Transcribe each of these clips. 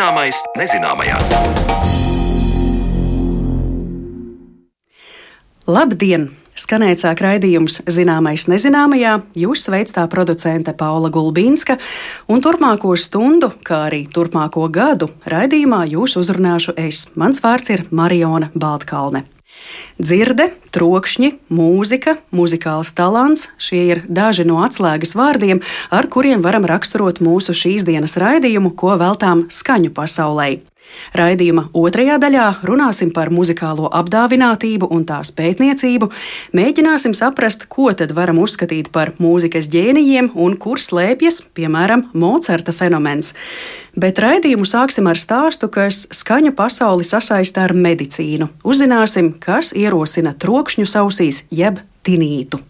Zināmais nezināmajā. Labdien! Skanēt sāk raidījums Zināmais nezināmajā, jūs sveic tā producente Paula Gulbīnska, un turpmāko stundu, kā arī turpmāko gadu, raidījumā jūs uzrunāšu es. Mans vārds ir Mariona Baltkalne. Dzirde, trokšņi, mūzika, muzikāls talants - šie ir daži no atslēgas vārdiem, ar kuriem varam raksturot mūsu šīs dienas raidījumu, ko veltām skaņu pasaulē. Raidījuma otrajā daļā runāsim par muzikālo apdāvinātību un tās pētniecību, mēģināsim saprast, ko tad varam uzskatīt par mūzikas ģēnijiem un kur slēpjas, piemēram, Mocarta fenomens. Bet raidījumu sāksim ar stāstu, kas skaņu pasauli sasaista ar medicīnu. Uzzināsim, kas ierosina trokšņu ausīs jeb tinītu.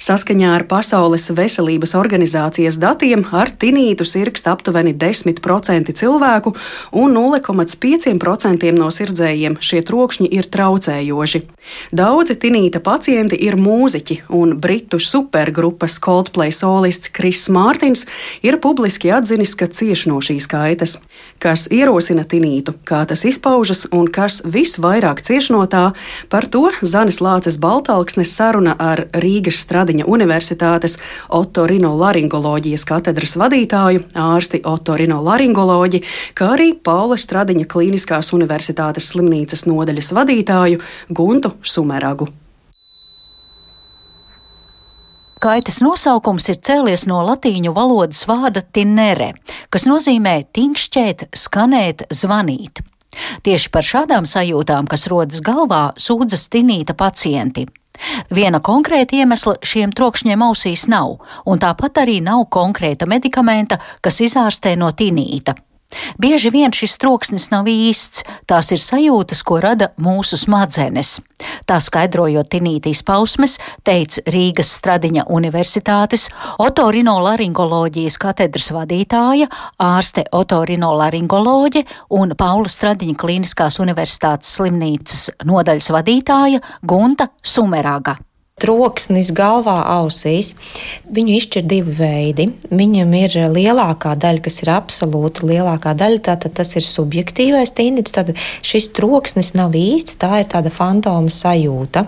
Saskaņā ar Pasaules veselības organizācijas datiem ar tinītu sirgst aptuveni 10% cilvēku, un 0,5% no sirdzējiem šie trokšņi ir traucējoši. Daudzi tinīta pacienti ir mūziķi, un britu supergrupas Coldplay solists Kris Mārtiņš ir publiski atzinis, ka cieš no šīs kaitas. Kas ierosina tinītu, kā tas izpaužas un kas visvairāk cieš no tā, par to Zanis Lācis Baltalksnes saruna ar Rīgas strādājumu. Stradiņa Universitātes otorinolaringoloģijas katedras vadītāju, ārsti otorinolaringoloģi, kā arī Paula Stradiņa Kliniskās Universitātes slimnīcas nodaļas vadītāju Guntu Sumeragu. Kaitas nosaukums ir cēlies no latīņu valodas vārda tinere, kas nozīmē tinkšķēt, skanēt, zvanīt. Tieši par šādām sajūtām, kas rodas galvā, sūdzas tinīta pacienti. Viena konkrēta iemesla šiem trokšņiem ausīs nav, un tāpat arī nav konkrēta medikamenta, kas izārstē no tinīta. Bieži vien šis troksnis nav īsts, tās ir sajūtas, ko rada mūsu smadzenes. Tā skaidrojot tinītīs pausmes, teica Rīgas Stradiņa Universitātes otorinolaringoloģijas katedras vadītāja, ārste otorinolaringoloģe un Paula Stradiņa Kliniskās Universitātes slimnīcas nodaļas vadītāja Gunta Sumeraga troksnis galvā, ausīs. Viņu izšķir divi veidi. Viņam ir lielākā daļa, kas ir absolūta lielākā daļa, tātad tas ir subjektīvais tinnitus. Tad šis troksnis nav īsts, tā ir tāda fantoma sajūta.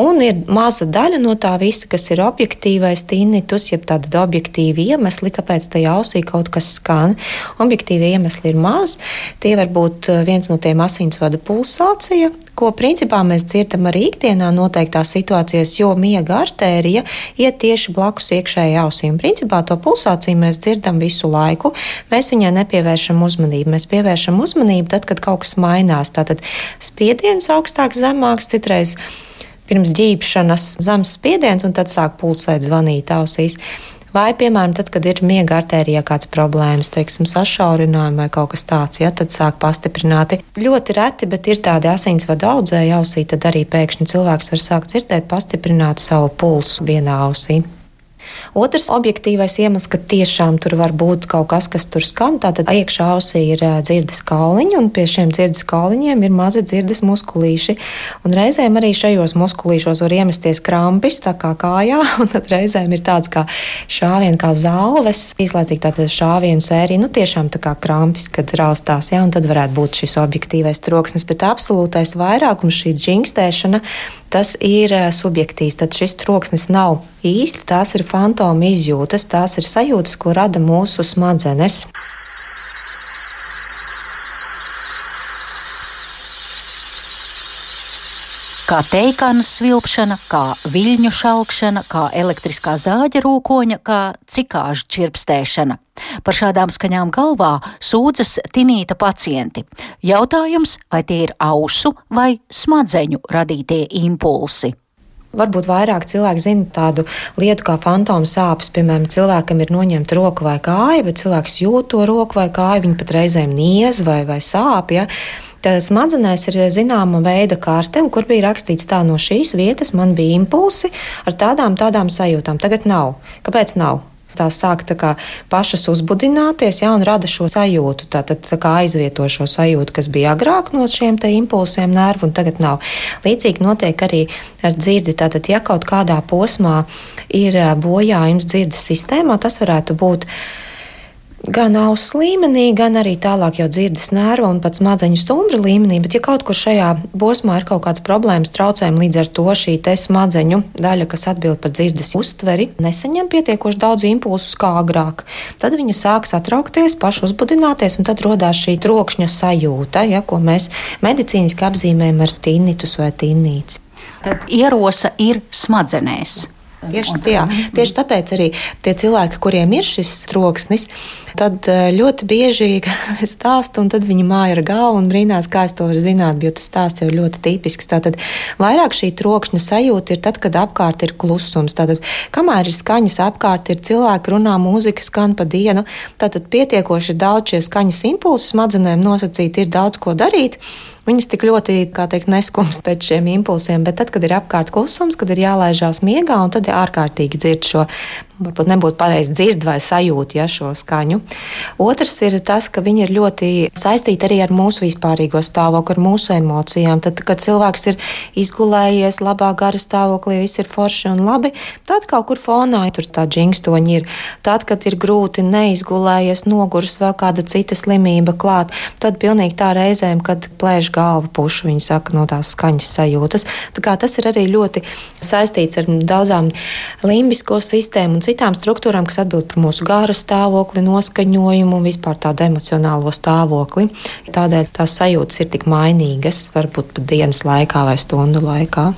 Un ir maza daļa no tā visa, kas ir objektīvais tinnitus, jeb tāda objektīva iemesli, kāpēc tajā ausī kaut kas skan. Objektīvi iemesli ir maz. Tie var būt viens no tiem asinsvadu pulsācija, ko principā mēs dzirdam arī ikdienā noteiktās situācijās, jo miega artērija iet tieši blakus iekšējai ausīm. Principā to pulsāciju mēs dzirdam visu laiku, mēs viņai nepievēršam uzmanību. Mēs pievēršam uzmanību tad, kad kaut kas mainās. Tātad spiediens augstāks, zemāks, citreiz pirms ģīpšanas zemes spiediens, un tad sāk pulsēt, zvanīt ausīs. Vai, piemēram, tad, kad ir miega artērijā kāds problēmas, teiksim, sašaurinājumi vai kaut kas tāds, ja tad sāk pastiprināti. Ļoti reti, bet ir tādi asinsvadu audzēji ausī, tad arī pēkšņi cilvēks var sākt dzirdēt pastiprinātu savu pulsu vienā ausī. Otrs objektīvais iemesls, ka tiešām tur var būt kaut kas, kas tur skan. Tātad iekšā ausī ir dzirdes kauliņi, un pie šiem dzirdes kauliņiem ir mazi dzirdes muskulīši. Un reizēm arī šajos muskulīšos var iemesties krampis, tā kā kājā, un tad reizēm ir tāds kā šāviens, kā zāles, īslaicīgi tātad šāvienu sērija, nu tiešām tā kā krampis, kad raustās, jā, un tad varētu būt šis objektīvais troksnis, bet absolūtais vairākums šī džingstēšana tas ir eh, subjektīvs. Tad šis troksnis nav īsts, tās ir fantoma izjūtas, tās ir sajūtas, ko rada mūsu smadzenes. Kā teikānas svilpšana, kā viļņu šalkšana, kā elektriskā zāģa rūkoņa, kā cikāžu čirpstēšana. Par šādām skaņām galvā sūdzas tinīta pacienti. Jautājums, vai tie ir ausu vai smadzeņu radītie impulsi? Varbūt vairāk cilvēki zina tādu lietu kā fantomu sāpes. Piemēram, cilvēkam ir noņemta roka vai kāja, bet cilvēks jūt to roku vai kāju, viņa pat reizēm niez vai, vai sāp. Ja? Tad smadzenēs ir zināma veida karte, kur bija rakstīts, tā no šīs vietas man bija impulsi ar tādām, tādām sajūtām. Tagad nav. Kāpēc nav? Tās sāk tā kā pašas uzbudināties, ja, un rada šo sajūtu. Tātad tā kā aizvieto šo sajūtu, kas bija agrāk no šiem impulsiem nervu, un tagad nav. Līdzīgi notiek arī ar dzirdi. Tātad, ja kaut kādā posmā ir bojājums dzirdes sistēmā, tas varētu būt gan auss līmenī, gan arī tālāk jau dzirdes nervu un pat smadzeņu stumbra līmenī. Bet, ja kaut kur šajā posmā ir kaut kādas problēmas, traucējumi, līdz ar to šī smadzeņu daļa, kas atbild par dzirdes uztveri, nesaņem pietiekoši daudz impulsus kā agrāk, tad viņa sāk satraukties, pašu uzbudināties, un tad radās šī trokšņa sajūta, ja, ko mēs medicīniski apzīmējam ar tinnitus vai tinnīci. Tad ierosa ir smadzenēs. Tieši, jā, tieši tāpēc arī tie cilvēki, kuriem ir šis troksnis, tad eh, ļoti bieži stāsta, un tad viņi māja ar galvu un brīnās, kā es to varu zināt, jo tas stāsts jau ir ļoti tipisks. Tātad vairāk šī trokšņa sajūta ir tad, kad apkārt ir klusums. Tātad, kamēr ir skaņas apkārt, ir cilvēki runā, mūzika skan pa dienu, tātad pietiekoši daudz šie skaņas impulsi smadzenēm nosacīt, ir daudz ko darīt. Viņas tik ļoti, kā teikt, neskumst pēc šiem impulsiem, bet tad, kad ir apkārt klusums, kad ir jālaižās miegā, un tad ir ārkārtīgi dzird šo varbūt nebūtu pareizi dzird vai sajūt ja, šo skaņu. Otrs ir tas, ka viņi ir ļoti saistīti arī ar mūsu vispārīgo stāvokli, ar mūsu emocijām. Tad, kad cilvēks ir izgulējies labā gara stāvoklī, viss ir forši un labi, tad kaut kur fonā tur tā džingstoņi ir. Tad, kad ir grūti neizgulējies, noguris vēl kāda cita slimība klāt, tad pilnīgi tā reizēm, kad plēš galva pušu, viņi saka no tās skaņas sajūtas. Tā tas ir arī ļoti saistīts ar daudzām limbisko sistēmu un citām struktūrām, kas atbild par mūsu gāra stāvokli, noskaņojumu un vispār tādu emocionālo stāvokli. Tādēļ tās sajūtas ir tik mainīgas, varbūt pat dienas laikā vai stundu laikā.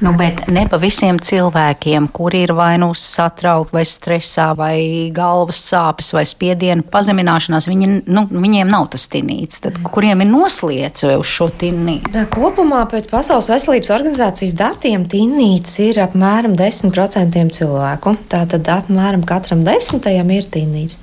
Nu, bet ne pa visiem cilvēkiem, kuri ir vai nu satraukti, vai stresā, vai galvas sāpes, vai spiediena pazemināšanās, viņi, nu, viņiem nav tas tinīts. Tad, kuriem ir noslēdz uz šo tinītu? Kopumā pēc Pasaules veselības organizācijas datiem tinīts ir apmēram 10% cilvēku. Tātad apmēram katram desmitajam ir tinīts.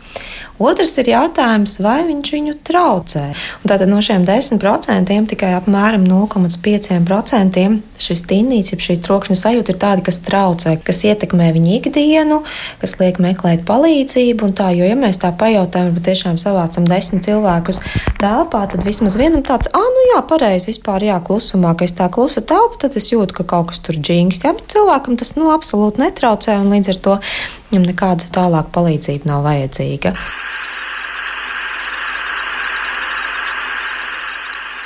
Otrs ir jautājums, vai viņš viņu traucē. Un tātad no šiem 10% tikai apmēram 0,5% šis tinīts, jeb šī trokšņa sajūta ir tāda, kas traucē, kas ietekmē viņu ikdienu, kas liek meklēt palīdzību. Tā, jo, ja mēs tā pajautājam, bet tiešām savācam desmit cilvēkus telpā, tad vismaz vienam tāds, ah, nu jā, pareizi, vispār jā, klusumā, ka es tā klusa telpa, tad es jūtu, ka kaut kas tur džingst. Jā, bet cilvēkam tas nu, absolūti netraucē, un līdz ar to viņam nekāda tālāka palīdzība nav vajadzīga.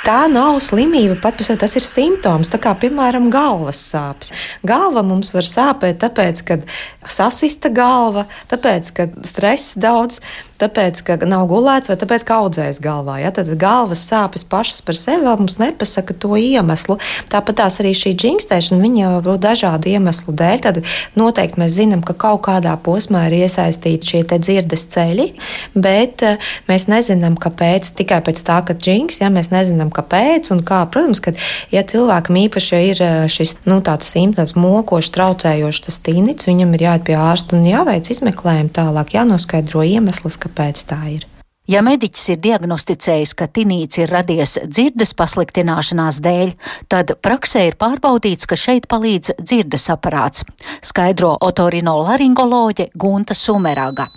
Tā nav slimība pat sevi, tas ir simptoms. Tā kā, piemēram, galvas sāpes. Galva mums var sāpēt, tāpēc, ka sasista galva, tāpēc, ka stress daudz, tāpēc, ka nav gulēts vai tāpēc, ka audzējas galvā. Ja? Tad galvas sāpes pašas par sevi vēl mums nepasaka to iemeslu. Tāpat tās arī šī džingstēšana, viņa jau ir dažādu iemeslu dēļ. Tad noteikti mēs zinām, ka kaut kādā posmā ir iesaistīti šie dzirdes ceļi, bet eh, mēs nezinām, kāpēc. Tikai pēc tā, ka džings, ja mēs nezinām, kāpēc un kā. Protams, ka ja cilvēkam īpaši ir eh, šis nu, simptoms, mokošs, traucējošs, tas tīnits, viņam ir jāiet pie ārsta un jāveic izmeklējumi tālāk, jānoskaidro iemesls, kāpēc tā ir. Ja mediķis ir diagnosticējis, ka tinīts ir radies dzirdes pasliktināšanās dēļ, tad praksē ir pārbaudīts, ka šeit palīdz dzirdes aparāts, skaidro otorinolaringoloģe Gunta Sumeraga.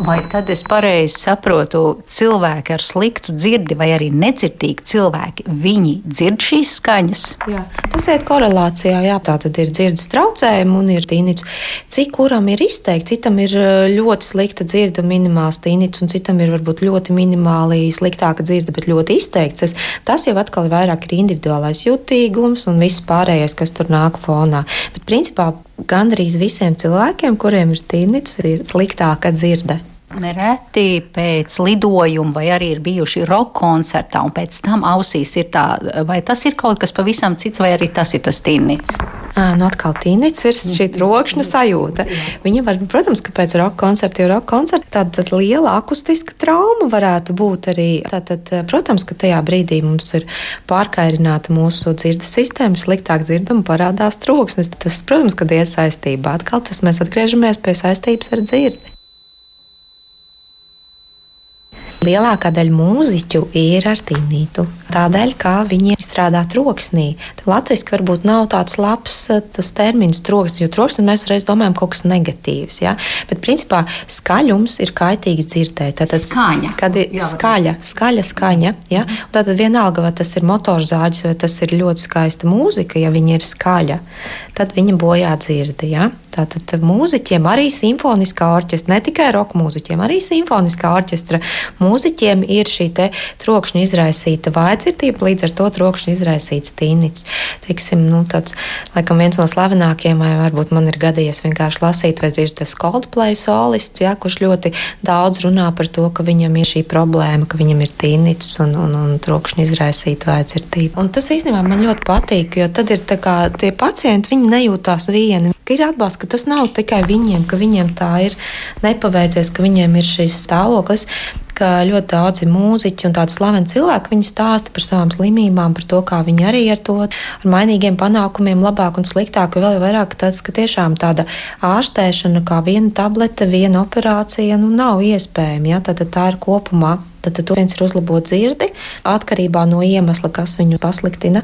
Vai tad es pareizi saprotu, cilvēki ar sliktu dzirdi vai arī nedzirdīgi cilvēki, viņi dzird šīs skaņas? Jā, tas ir korelācijā, jā, tā tad ir dzirdes traucējumi un ir tīnīts. Cik kuram ir izteikti, citam ir ļoti slikta dzirde minimāls tīnīts, un citam ir varbūt ļoti minimāli sliktāka dzirde, bet ļoti izteikts. Tas jau atkal vairāk ir individuālais jutīgums un viss pārējais, kas tur nāk fonā. Bet principā gandrīz visiem cilvēkiem, kuriem ir tīnīts, ir sliktāka dzirde. Nereti pēc lidojuma, vai arī ir bijuši roka koncertā, un pēc tam ausīs ir tā, vai tas ir kaut kas pavisam cits, vai arī tas ir tas tīnīts? Nu, atkal tīnīts ir šī trokšņa sajūta. Viņa var, protams, ka pēc roka koncerta, jo roka koncerta tāda liela akustiska trauma varētu būt arī. Tātad, protams, ka tajā brīdī mums ir pārkairināta mūsu dzirdes sistēma, sliktāk dzirdama, parādās troksnis. Tas, protams, kad iesaistībā atkal tas mēs atgriežamies pie saistības ar dzirdi. Lielākā daļa mūziķu ir ar tinītu. Tādēļ, kā viņi strādā troksnī. Latvijas varbūt nav tāds labs eh, tas termins troksnis, jo troksnis mēs reiz domājam kaut kas negatīvs. Ja? Bet principā skaļums ir kaitīgs dzirdēt. Tātad skaņa. Kad ir Jā, skaļa, skaļa skaņa. Ja? Un tātad vienalga, vai tas ir motorzāģis vai tas ir ļoti skaista mūzika, ja viņa ir skaļa, tad viņa bojā dzirdi. Ja? Tātad mūziķiem arī simfoniskā orķestra, ne tikai roka mūziķiem, arī simfoniskā orķestra mūziķiem ir šī trokšņa izraisīta vājdzirdība, līdz ar to trokšņa izraisīts tīnits. Teiksim, nu, tāds, laikam viens no slavenākajiem, vai varbūt man ir gadījies vienkārši lasīt, vai ir tas Coldplay solists, ja, kurš ļoti daudz runā par to, ka viņam ir šī problēma, ka viņam ir tīnits un, un, un trokšņa izraisīta vājdzirdība. Un tas īstenībā man ļoti patīk, jo tad ir tā kā tie pacienti, viņi nejūtās vieni, ka ir atbalsts ka tas nav tikai viņiem, ka viņiem tā ir nepaveicies, ka viņiem ir šis stāvoklis, ļoti daudzi mūziķi un tādi slaveni cilvēki stāsta par savām slimībām, par to, kā viņi arī ar to ar mainīgiem panākumiem labāk un sliktāk. Vēl vairāk tas, ka tiešām tāda ārstēšana kā viena tablete, viena operācija nu, nav iespējama. Ja? Tad tā ir kopumā Tad, tad viens ir uzlabot dzirdi, atkarībā no iemesla, kas viņu pasliktina.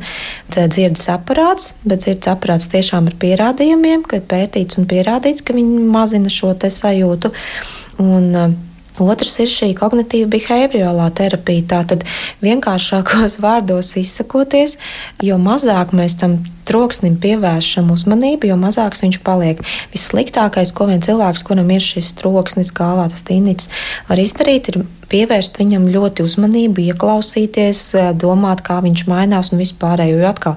Tad dzirdes aparāts, bet dzirdes aparāts tiešām ir pierādījumiem, ka ir pētīts un pierādīts, ka viņi mazina šo sajūtu. Un, uh, Otrs ir šī kognitīva behaviorālā terapija. Tātad vienkāršākos vārdos izsakoties, jo mazāk mēs tam troksnim pievēršam uzmanību, jo mazāks viņš paliek. Vissliktākais, ko viens cilvēks, kuram ir šis troksnis, galvā tas tīnītis, var izdarīt, ir pievērst viņam ļoti uzmanību, ieklausīties, domāt, kā viņš mainās un vispārējo. Jo atkal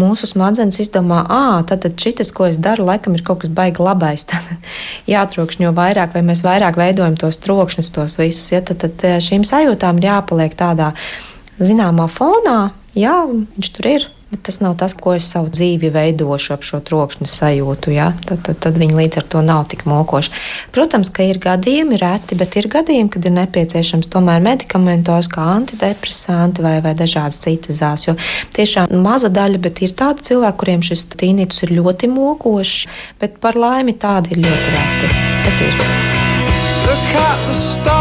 mūsu smadzenes izdomā, ah, tad, šis, ko es daru, laikam ir kaut kas baigi labais. Tad jātrokšņo vairāk, vai mēs vairāk veidojam tos trokšņus, tos visus. Ja, tad, tad šīm sajūtām ir jāpaliek tādā zināmā fonā, jā, viņš tur ir. Bet tas nav tas, ko es savu dzīvi veidošu ap šo trokšņa sajūtu. Ja? Tad, tad, tad viņi līdz ar to nav tik mokoši. Protams, ka ir gadījumi, reti, bet ir gadījumi, kad ir nepieciešams tomēr medikamentos, kā antidepresanti vai, vai dažādas citas zāles. Jo tiešām maza daļa, bet ir tādi cilvēki, kuriem šis tīnītis ir ļoti mokošs, bet par laimi tādi ir ļoti reti. Bet ir. Look at the stars,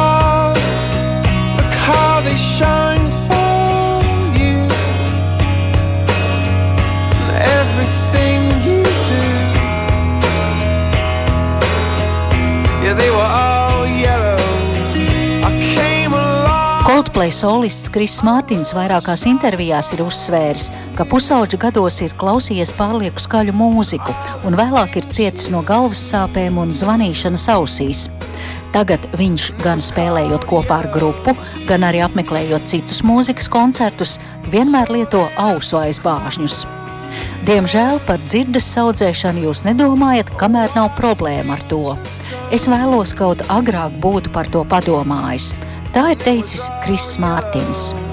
Coldplay solists Kris Mārtiņš vairākās intervijās ir uzsvēris, ka pusauģa gados ir klausījies pārlieku skaļu mūziku un vēlāk ir cietis no galvas sāpēm un zvanīšanas ausīs. Tagad viņš gan spēlējot kopā ar grupu, gan arī apmeklējot citus mūzikas koncertus, vienmēr lieto ausu aizbāžņus. Diemžēl par dzirdes audzēšanu jūs nedomājat, kamēr nav problēma ar to. Es vēlos kaut agrāk būt par to padomājis. Tā ir teicis Kris Mārtiņš.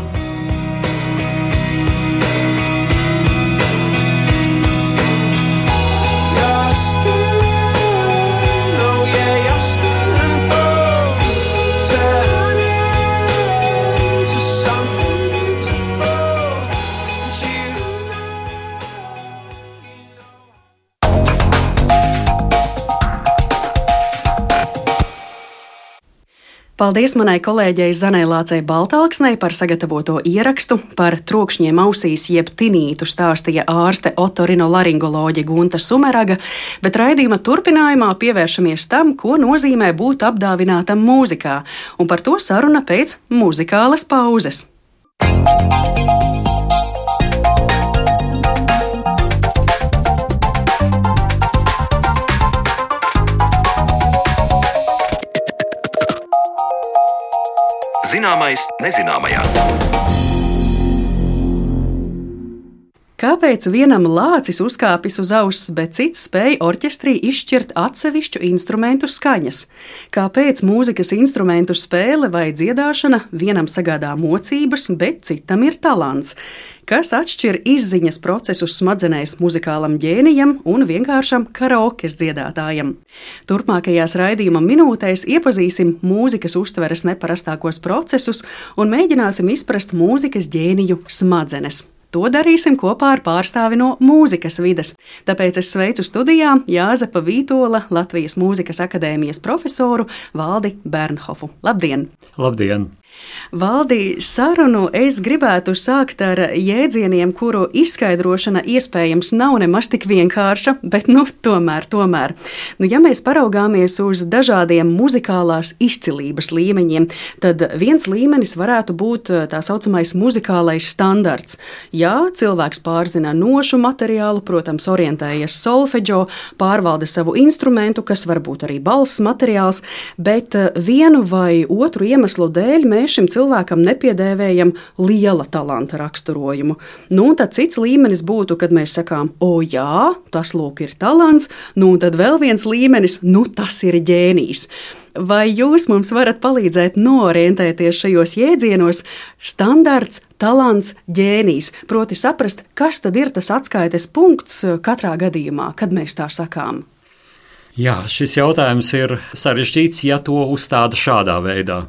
Paldies manai kolēģei Zanai Lācei Baltāksnei par sagatavoto ierakstu. Par trokšņiem ausīs jeb tinītu stāstīja ārste otorinolaringoloģe Gunta Sumeraga, bet raidījuma turpinājumā pievēršamies tam, ko nozīmē būt apdāvinātam mūzikā, un par to saruna pēc muzikālas pauzes. Zināmais nezināmajā. Kāpēc vienam lācis uzkāpis uz auss, bet cits spēja orķestrī izšķirt atsevišķu instrumentu skaņas? Kāpēc mūzikas instrumentu spēle vai dziedāšana vienam sagādā mocības, bet citam ir talants? Kas atšķir izziņas procesus smadzenēs muzikālam ģēnijam un vienkāršam karaokes dziedātājam. Turpmākajās raidījuma minūtēs iepazīsim mūzikas uztveres neparastākos procesus un mēģināsim izprast mūzikas ģēniju smadzenes. To darīsim kopā ar pārstāvi no mūzikas vides. Tāpēc es sveicu studijā Jāzepa Vītola, Latvijas Mūzikas akadēmijas profesoru Valdi Bernhofu. Labdien! Labdien! Valdī sarunu es gribētu sākt ar jēdzieniem, kuru izskaidrošana iespējams nav nemaz tik vienkārša, bet nu tomēr, tomēr. Nu, ja mēs paraugāmies uz dažādiem muzikālās izcilības līmeņiem, tad viens līmenis varētu būt eh, tā saucamais muzikālais standarts. Jā, cilvēks pārzina nošu materiālu, protams, orientējies solfeģo, pārvalda savu instrumentu, kas var būt arī balss materiāls, bet eh, vienu vai otru iemeslu dēļ mēs šim cilvēkam nepiedēvējam liela talanta raksturojumu. Nu, tad cits līmenis būtu, kad mēs sakām, o jā, tas lūk ir talants, nu, tad vēl viens līmenis, nu, tas ir ģēnijs. Vai jūs mums varat palīdzēt norientēties šajos jēdzienos? Standarts, talants, ģēnijs. Proti, saprast, kas tad ir tas atskaites punkts katrā gadījumā, kad mēs tā sakām. Jā, šis jautājums ir sarežģīts, ja to uzstāda šādā veidā.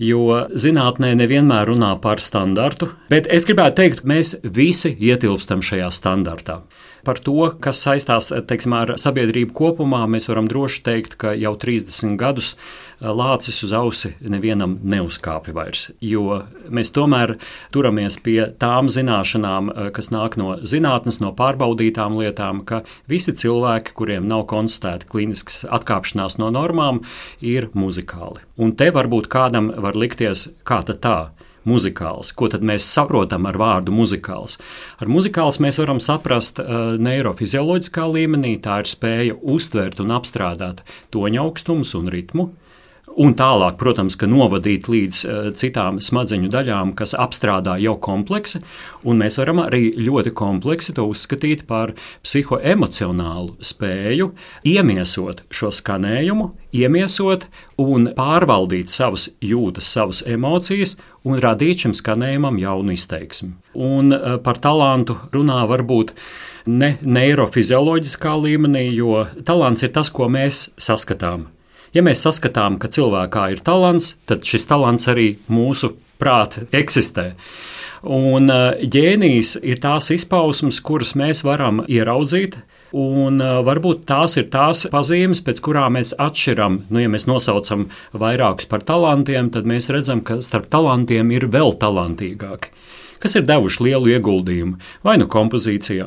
Jo zinātnē nevienmēr runā par standartu, bet es gribētu teikt, mēs visi ietilpstam šajā standartā. Par to, kas saistās teiksim, ar sabiedrību kopumā, mēs varam droši teikt, ka jau 30 gadus lācis uz ausi nevienam neuzkāpja vairs. Jo mēs tomēr turamies pie tām zināšanām, eh, kas nāk no zinātnes, no pārbaudītām lietām, ka visi cilvēki, kuriem nav konstatēta klīniskas atkāpšanās no normām, ir muzikāli. Un te varbūt kādam var likties, kā tā muzikāls. Ko tad mēs saprotam ar vārdu muzikāls? Ar muzikāls mēs varam saprast uh, neirofizioloģiskā līmenī, tā ir spēja uztvert un apstrādāt toņa augstumus un ritmu. Un tālāk, protams, ka novadīt līdz uh, citām smadzeņu daļām, kas apstrādā jau kompleksi, un mēs varam arī ļoti kompleksi to uzskatīt par psihoemocionālu spēju iemiesot šo skanējumu, iemiesot un pārvaldīt savas jūtas, savas emocijas un radīt šim skanējumam jaunu izteiksmi. Un uh, par talantu runā varbūt ne neirofizioloģiskā līmenī, jo talants ir tas, ko mēs saskatām Ja mēs saskatām, ka cilvēkā ir talants, tad šis talants arī mūsu prātā eksistē. Un eh, ģēnijs ir tās izpausmes, kuras mēs varam ieraudzīt. Un uh, varbūt tās ir tās pazīmes, pēc kurām mēs atšķiram. Nu, ja mēs nosaucam vairākus par talantiem, tad mēs redzam, ka starp talantiem ir vēl talantīgāki kas ir devuši lielu ieguldījumu vai nu kompozīcijā,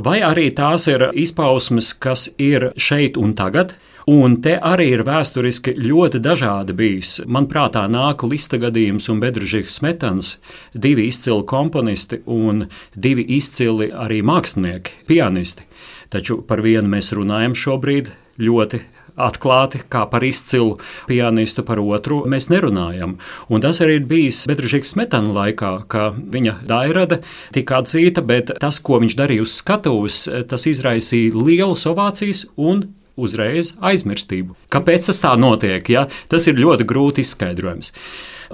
vai arī tās ir izpausmes, kas ir šeit un tagad, Un te arī ir vēsturiski ļoti dažādi bijis. Manuprāt, nāk lista gadījums un Bedržīgs Smetans, divi izcili komponisti un divi izcili arī mākslinieki, pianisti. Taču par vienu mēs runājam šobrīd ļoti atklāti, kā par izcilu pianistu, par otru mēs nerunājam. Un tas arī ir bijis Bedržīgas smetana laikā, ka viņa dairada tika atzīta, bet tas, ko viņš darīja uz skatuves, tas izraisīja lielas ovācijas un uzreiz aizmirstību. Kāpēc tas tā notiek? Ja? Tas ir ļoti grūti izskaidrojams.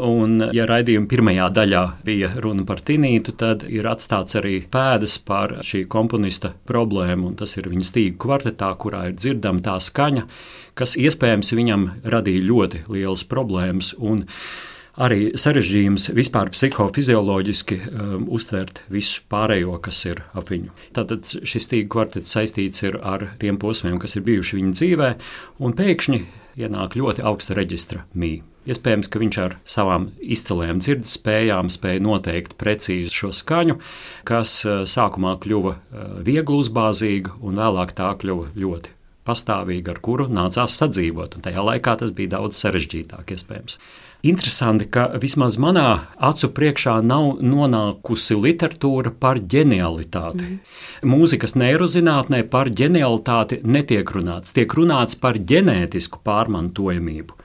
Un, ja raidījuma pirmajā daļā bija runa par tinītu, tad ir atstāts arī pēdas par šī komponista problēmu, tas ir viņa stīgu kvartetā, kurā ir dzirdama tā skaņa, kas iespējams viņam radīja ļoti lielas problēmas. Un, arī sarežģījums vispār psihofizioloģiski um, uztvert visu pārējo, kas ir ap viņu. Tātad šis tīkla kvartets saistīts ar tiem posmiem, kas ir bijuši viņa dzīvē, un pēkšņi ienāk ļoti augsta reģistra mīja. Iespējams, ka viņš ar savām izcilējām dzirdes spējām spēja noteikt precīzi šo skaņu, kas uh, sākumā kļuva uh, viegli uzbāzīga, un vēlāk tā kļuva ļoti pastāvīga, ar kuru nācās sadzīvot. Un tajā laikā tas bija daudz sarežģītāk, iespējams. Interesanti, ka vismaz manā acu priekšā nav nonākusi literatūra par ģenialitāti. Mm. Mūzikas neirozinātnē par ģenialitāti netiek runāts. Tiek runāts par ģenētisku pārmantojamību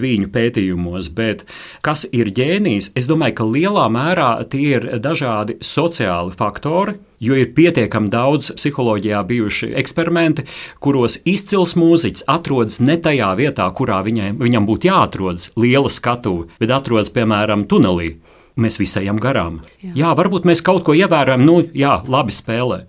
viņu pētījumos, bet kas ir ģēnijs? Es domāju, ka lielā mērā tie ir dažādi sociāli faktori. Jo ir pietiekami daudz psiholoģijā bijuši eksperimenti, kuros izcils mūziķis atrodas ne tajā vietā, kurā viņai, viņam būtu jāatrodas, liela skatuve, bet atrodas piemēram tunelī. Mēs visi ejam garām. Jā. jā, varbūt mēs kaut ko ievērojam, nu, jā, labi spēlē.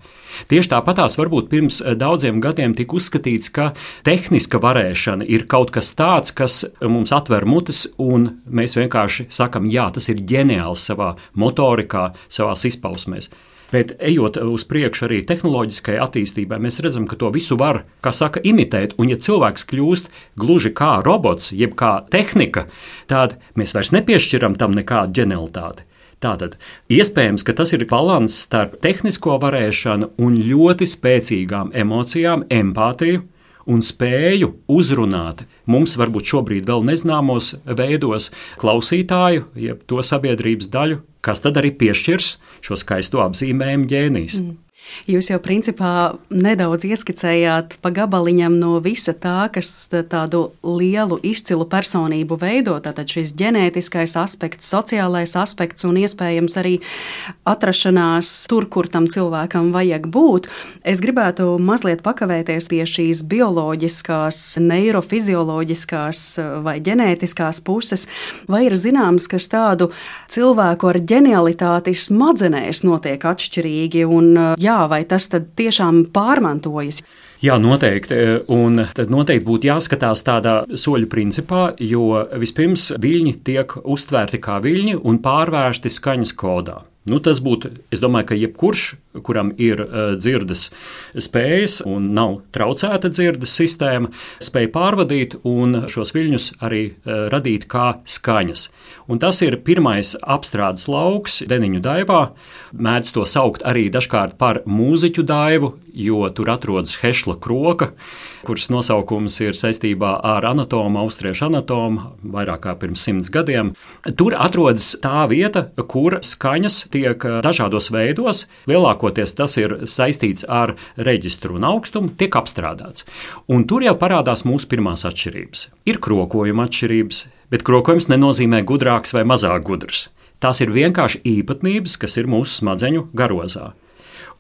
Tieši tāpatās varbūt pirms eh, daudziem gadiem tika uzskatīts, ka tehniska varēšana ir kaut kas tāds, kas mums atver mutes, un mēs vienkārši sakam, jā, tas ir ģeniāls savā motorikā, savā izpausmēs. Bet ejot uz priekšu arī tehnoloģiskai attīstībai, mēs redzam, ka to visu var, kā saka, imitēt. Un, ja cilvēks kļūst gluži kā robots, jeb kā tehnika, tad mēs vairs nepiešķiram tam nekādu ģenialitāti. Tātad iespējams, ka tas ir līdzsvars starp tehnisko varēšanu un ļoti spēcīgām emocijām, empātiju un spēju uzrunāt mums varbūt šobrīd vēl nezināmos veidos klausītāju, jeb to sabiedrības daļu, kas tad arī piešķirs šo skaisto apzīmējumu ģēnijas. Mm. Jūs jau principā nedaudz ieskicējāt pa gabaliņam no visa tā, kas tādu lielu, izcilu personību veido. Tātad šis ģenētiskais aspekts, sociālais aspekts un iespējams arī atrašanās tur, kur tam cilvēkam vajag būt. Es gribētu mazliet pakavēties pie šīs bioloģiskās, neirofizioloģiskās vai ģenētiskās puses. Vai ir zināms, kas tādu cilvēku ar ģenialitāti smadzenēs notiek atšķirīgi? Un, jā, jā, vai tas tiešām pārmantojas. Jā, noteikti. Un tad noteikti būtu jāskatās tādā soļu principā, jo vispirms viļņi tiek uztvērti kā viļņi un pārvērsti skaņas kodā. Nu, tas būtu, es domāju, ka jebkurš, kuram ir uh, dzirdes spējas un nav traucēta dzirdes sistēma, spēj pārvadīt un šos viļņus arī uh, radīt kā skaņas. Un tas ir pirmais apstrādes lauks Deniņu daivā. Mēdz to saukt arī dažkārt par mūziķu daivu, jo tur atrodas Hešla kroka kuras nosaukums ir saistībā ar anatomu, austriešu anatomu, vairāk kā pirms simts gadiem. Tur atrodas tā vieta, kur skaņas tiek dažādos veidos, lielākoties tas ir saistīts ar reģistru un augstumu, tiek apstrādāts. Un tur jau parādās mūsu pirmās atšķirības. Ir krokojuma atšķirības, bet krokojums nenozīmē gudrāks vai mazāk gudrs. Tās ir vienkārši īpatnības, kas ir mūsu smadzeņu garozā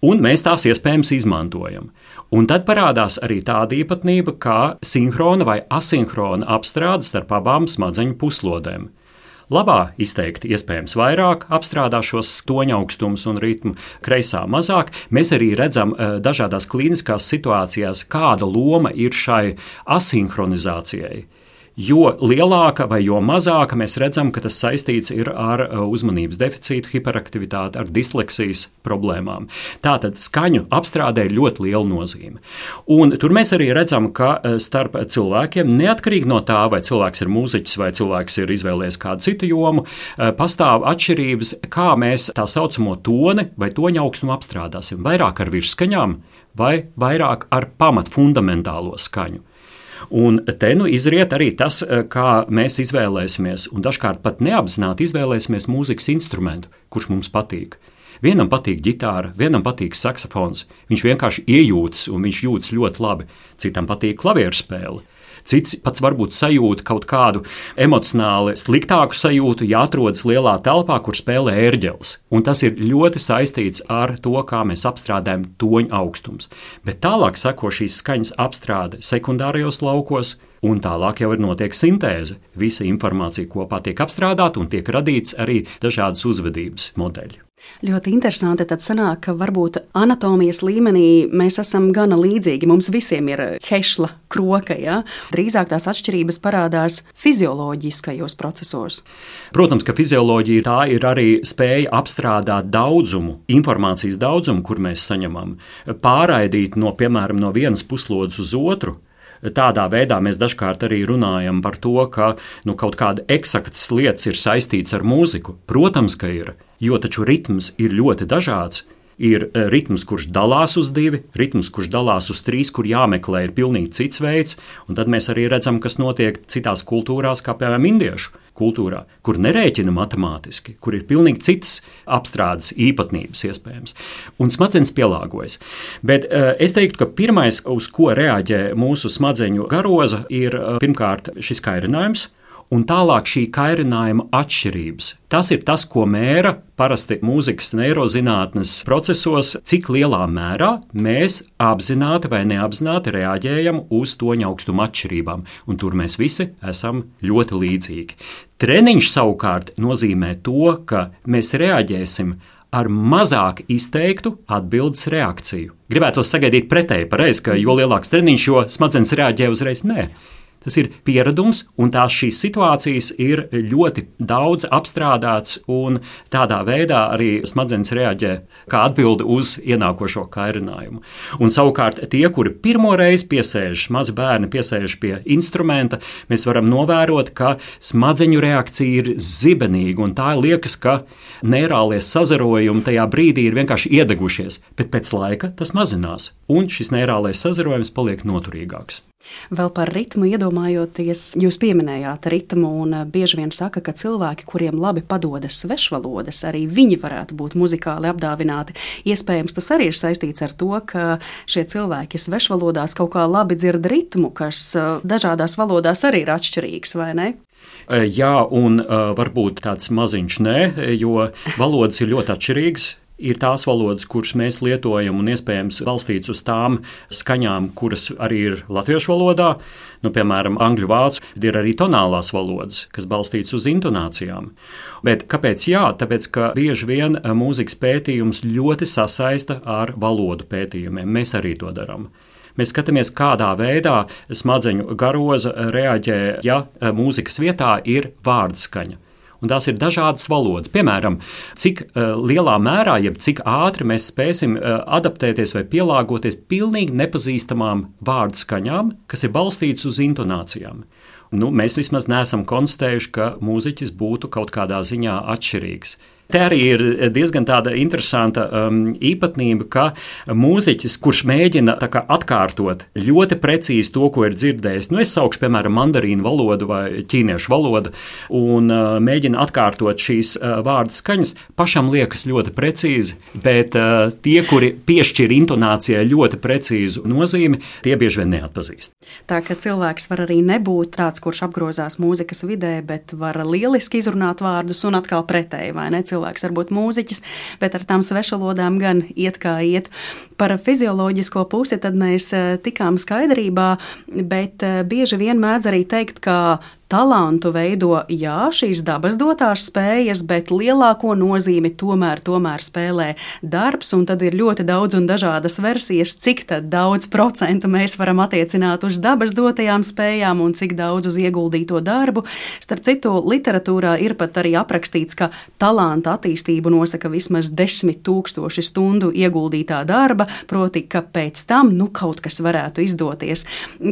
un mēs tās iespējams izmantojam. Un tad parādās arī tāda īpatnība kā sinhrona vai asinhrona apstrāde starp abām smadzeņu puslodēm. Labā izteikti iespējams vairāk apstrādā šos toņa augstumus un ritmu, kreisā mazāk. Mēs arī redzam eh, dažādās klīniskās situācijās, kāda loma ir šai asinhronizācijai. Jo lielāka vai jo mazāka mēs redzam, ka tas saistīts ar uh, uzmanības deficītu, hiperaktivitāti, ar disleksijas problēmām. Tātad skaņu apstrādē ir ļoti liela nozīme. Un tur mēs arī redzam, ka uh, starp cilvēkiem, neatkarīgi no tā, vai cilvēks ir mūziķis vai cilvēks ir izvēlējies kādu citu jomu, uh, pastāv atšķirības, kā mēs tā saucamo toni vai toņa augstumu apstrādāsim. Vairāk ar virsskaņām vai vairāk ar pamat fundamentālo skaņu. Un te nu izriet arī tas, eh, kā mēs izvēlēsimies, un dažkārt pat neapzināti izvēlēsimies mūzikas instrumentu, kurš mums patīk. Vienam patīk ģitāra, vienam patīk saksofons. Viņš vienkārši iejūtas, un viņš jūtas ļoti labi. Citam patīk klavieru spēle. Cits pats varbūt sajūt kaut kādu emocionāli sliktāku sajūtu, ja atrodas lielā telpā, kur spēlē ērģeles. Un tas ir ļoti saistīts ar to, kā mēs apstrādājam toņu augstums. Bet tālāk seko šīs skaņas apstrāde sekundārajos laukos. Un tālāk jau ir notiek sintēze. Visa informācija kopā tiek apstrādāta un tiek radīts arī dažādas uzvedības modeļi. Ļoti interesanti. Tad sanāk, ka varbūt anatomijas līmenī mēs esam gana līdzīgi. Mums visiem ir hešla kroka. Ja? Drīzāk tās atšķirības parādās fizioloģiskajos procesos. Protams, ka fizioloģija tā ir arī spēja apstrādāt daudzumu, informācijas daudzumu, kur mēs saņemam, pārraidīt no, piemēram, no vienas puslodes uz otru. Tādā veidā mēs dažkārt arī runājam par to, ka nu, kaut kāda eksaktas lietas ir saistītas ar mūziku. Protams, ka ir jo taču ritms ir ļoti dažāds. Ir eh, ritms, kurš dalās uz divi, ritms, kurš dalās uz trīs, kur jāmeklē ir pilnīgi cits veids, un tad mēs arī redzam, kas notiek citās kultūrās, kā piemēram indiešu kultūrā, kur nerēķina matemātiski, kur ir pilnīgi citas apstrādes īpatnības iespējams, un smadzenes pielāgojas. Bet uh, es teiktu, ka pirmais, uz ko reaģē mūsu smadzeņu garoza, ir uh, pirmkārt šis kairinājums, un tālāk šī kairinājuma atšķirības. Tas ir tas, ko mēra parasti mūzikas neirozinātnes procesos, cik lielā mērā mēs apzināti vai neapzināti reaģējam uz toņa augstuma atšķirībām, un tur mēs visi esam ļoti līdzīgi. Treniņš savukārt nozīmē to, ka mēs reaģēsim ar mazāk izteiktu atbildes reakciju. Gribētu sagaidīt pretēji pareizi, ka jo lielāks treniņš, jo smadzenes reaģē uzreiz. Nē, Tas ir pieredums, un tās šīs situācijas ir ļoti daudz apstrādāts, un tādā veidā arī smadzenes reaģē kā atbildi uz ienākošo kairinājumu. Un savukārt tie, kuri pirmo reizi piesēž, mazi bērni piesēž pie instrumenta, mēs varam novērot, ka smadzeņu reakcija ir zibenīga, un tā liekas, ka neirālie sazarojumi tajā brīdī ir vienkārši iedegušies, bet pēc laika tas mazinās, un šis neirālais sazarojums paliek noturīgāks. Vēl par ritmu iedomājoties, jūs pieminējāt ritmu, un eh, bieži vien saka, ka cilvēki, kuriem labi padodas svešvalodas, arī viņi varētu būt muzikāli apdāvināti. Iespējams, tas arī ir saistīts ar to, ka šie cilvēki svešvalodās kaut kā labi dzird ritmu, kas eh, dažādās valodās arī ir atšķirīgs, vai ne? Eh, jā, un uh, varbūt tāds maziņš nē, jo valodas ir ļoti atšķirīgas ir tās valodas, kuras mēs lietojam, un iespējams balstīts uz tām skaņām, kuras arī ir latviešu valodā. Nu, piemēram, angļu vācu ir arī tonālās valodas, kas balstītas uz intonācijām. Bet kāpēc? Jā, tāpēc, ka bieži vien mūzikas pētījums ļoti sasaista ar valodu pētījumiem. Mēs arī to darām. Mēs skatāmies, kādā veidā smadzeņu garoza reaģē, ja mūzikas vietā ir vārdskaņa un tās ir dažādas valodas. Piemēram, cik uh, lielā mērā, jeb cik ātri mēs spēsim uh, adaptēties vai pielāgoties pilnīgi nepazīstamām vārdu skaņām, kas ir balstītas uz intonācijām. Nu, mēs vismaz neesam konstatējuši, ka mūziķis būtu kaut kādā ziņā atšķirīgs. Te arī ir diezgan tāda interesanta um, īpatnība, ka mūziķis, kurš mēģina kā, atkārtot ļoti precīzi to, ko ir dzirdējis, nu, es saukšu, piemēram, mandarīnu valodu vai ķīniešu valodu, un uh, mēģina atkārtot šīs uh, vārdu skaņas, pašam liekas ļoti precīzi, bet uh, tie, kuri piešķir intonācijai ļoti precīzu nozīmi, tie bieži vien neatpazīst. Tā ka cilvēks var arī nebūt tāds, kurš apgrozās mūzikas vidē, bet var lieliski izrunāt vārdus un atkal pretēji, vai ne? cilvēks var būt mūziķis, bet ar tām svešvalodām gan iet kā iet. Par fizioloģisko pusi mēs eh, tikām skaidrībā, bet eh, bieži vien mēdz arī teikt, ka talantu veido jā, šīs dabas dotās spējas, bet lielāko nozīmi tomēr, tomēr spēlē darbs, un tad ir ļoti daudz un dažādas versijas, cik daudz procentu mēs varam attiecināt uz dabas dotajām spējām un cik daudz uz ieguldīto darbu. Starp citu, literatūrā ir pat arī aprakstīts, ka talanta attīstību nosaka vismaz desmit tūkstoši stundu ieguldītā darba, proti, ka pēc tam nu, kaut kas varētu izdoties.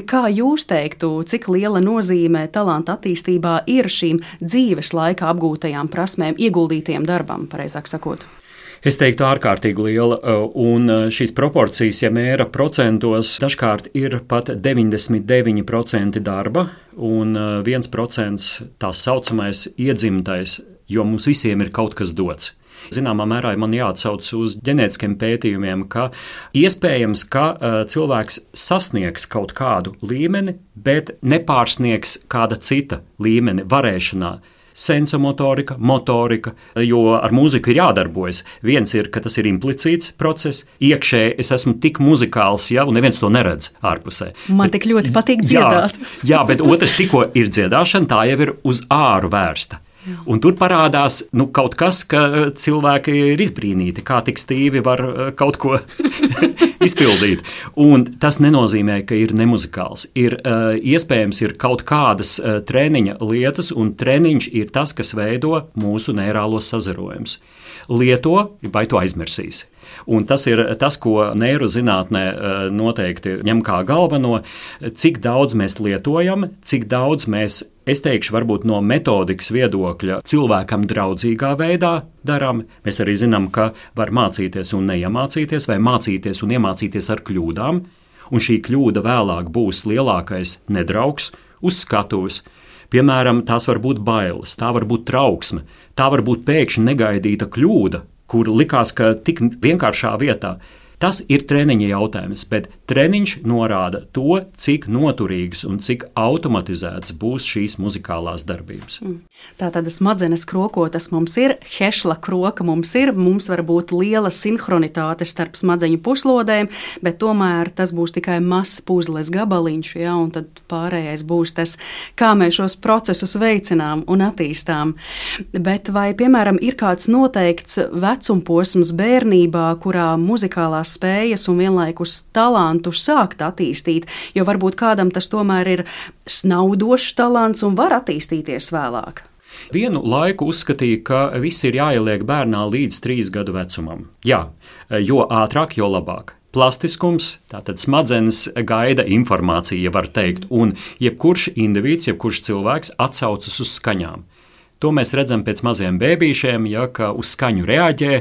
Kā jūs teiktu, cik liela nozīme talanta talanta attīstībā ir šīm dzīves laikā apgūtajām prasmēm, ieguldītiem darbam, pareizāk sakot? Es teiktu, ārkārtīgi liela, un šīs proporcijas, ja mēra procentos, dažkārt ir pat 99% darba un 1% tā saucamais iedzimtais, jo mums visiem ir kaut kas dots. Zināmā mērā man jāatsauc uz ģenētiskiem pētījumiem, ka iespējams, ka uh, cilvēks sasniegs kaut kādu līmeni, bet nepārsniegs kāda cita līmeni varēšanā sensomotorika, motorika, jo ar mūziku ir jādarbojas. Viens ir, ka tas ir implicīts process, iekšēji es esmu tik muzikāls, ja, un neviens to neredz ārpusē. Man tik ļoti patīk dziedāt. Jā, jā bet otrs, tikko ir dziedāšana, tā jau ir uz āru vērsta. Un tur parādās nu, kaut kas, ka cilvēki ir izbrīnīti, kā tik stīvi var eh, kaut ko izpildīt. Un tas nenozīmē, ka ir nemuzikāls. Ir uh, iespējams, ir kaut kādas uh, treniņa lietas, un treniņš ir tas, kas veido mūsu neirālos sazarojumus. Lieto, vai to aizmirsīs. Un tas ir tas, ko neirozinātnē noteikti ņem kā galveno, cik daudz mēs lietojam, cik daudz mēs es teikšu, varbūt no metodikas viedokļa, cilvēkam draudzīgā veidā darām. Mēs arī zinām, ka var mācīties un neiemācīties, vai mācīties un iemācīties ar kļūdām, un šī kļūda vēlāk būs lielākais nedraugs uz skatuves. Piemēram, tās var būt bailes, tā var būt trauksme, tā var būt pēkšņi negaidīta kļūda, kur likās, ka tik vienkāršā vietā Tas ir treniņa jautājums, bet treniņš norāda to, cik noturīgs un cik automatizēts būs šīs muzikālās darbības. Mm. Tā tad smadzenes krokotas mums ir, hešla kroka mums ir, mums var būt liela sinhronitāte starp smadzeņu puslodēm, bet tomēr tas būs tikai mazs puzles gabaliņš, ja, un tad pārējais būs tas, kā mēs šos procesus veicinām un attīstām. Bet vai, piemēram, ir kāds noteikts vecumposms bērnībā, kurā muzikālās muzikālās spējas un vienlaikus talantu sākt attīstīt, jo varbūt kādam tas tomēr ir snaudošs talants un var attīstīties vēlāk. Vienu laiku uzskatīja, ka viss ir jāieliek bērnā līdz trīs gadu vecumam. Jā, jo ātrāk, jo labāk. Plastiskums, tātad smadzenes gaida informāciju, ja var teikt, un jebkurš indivīds, jebkurš cilvēks atsaucas uz skaņām. To mēs redzam pēc maziem bērniem, ja uz skaņu reaģē,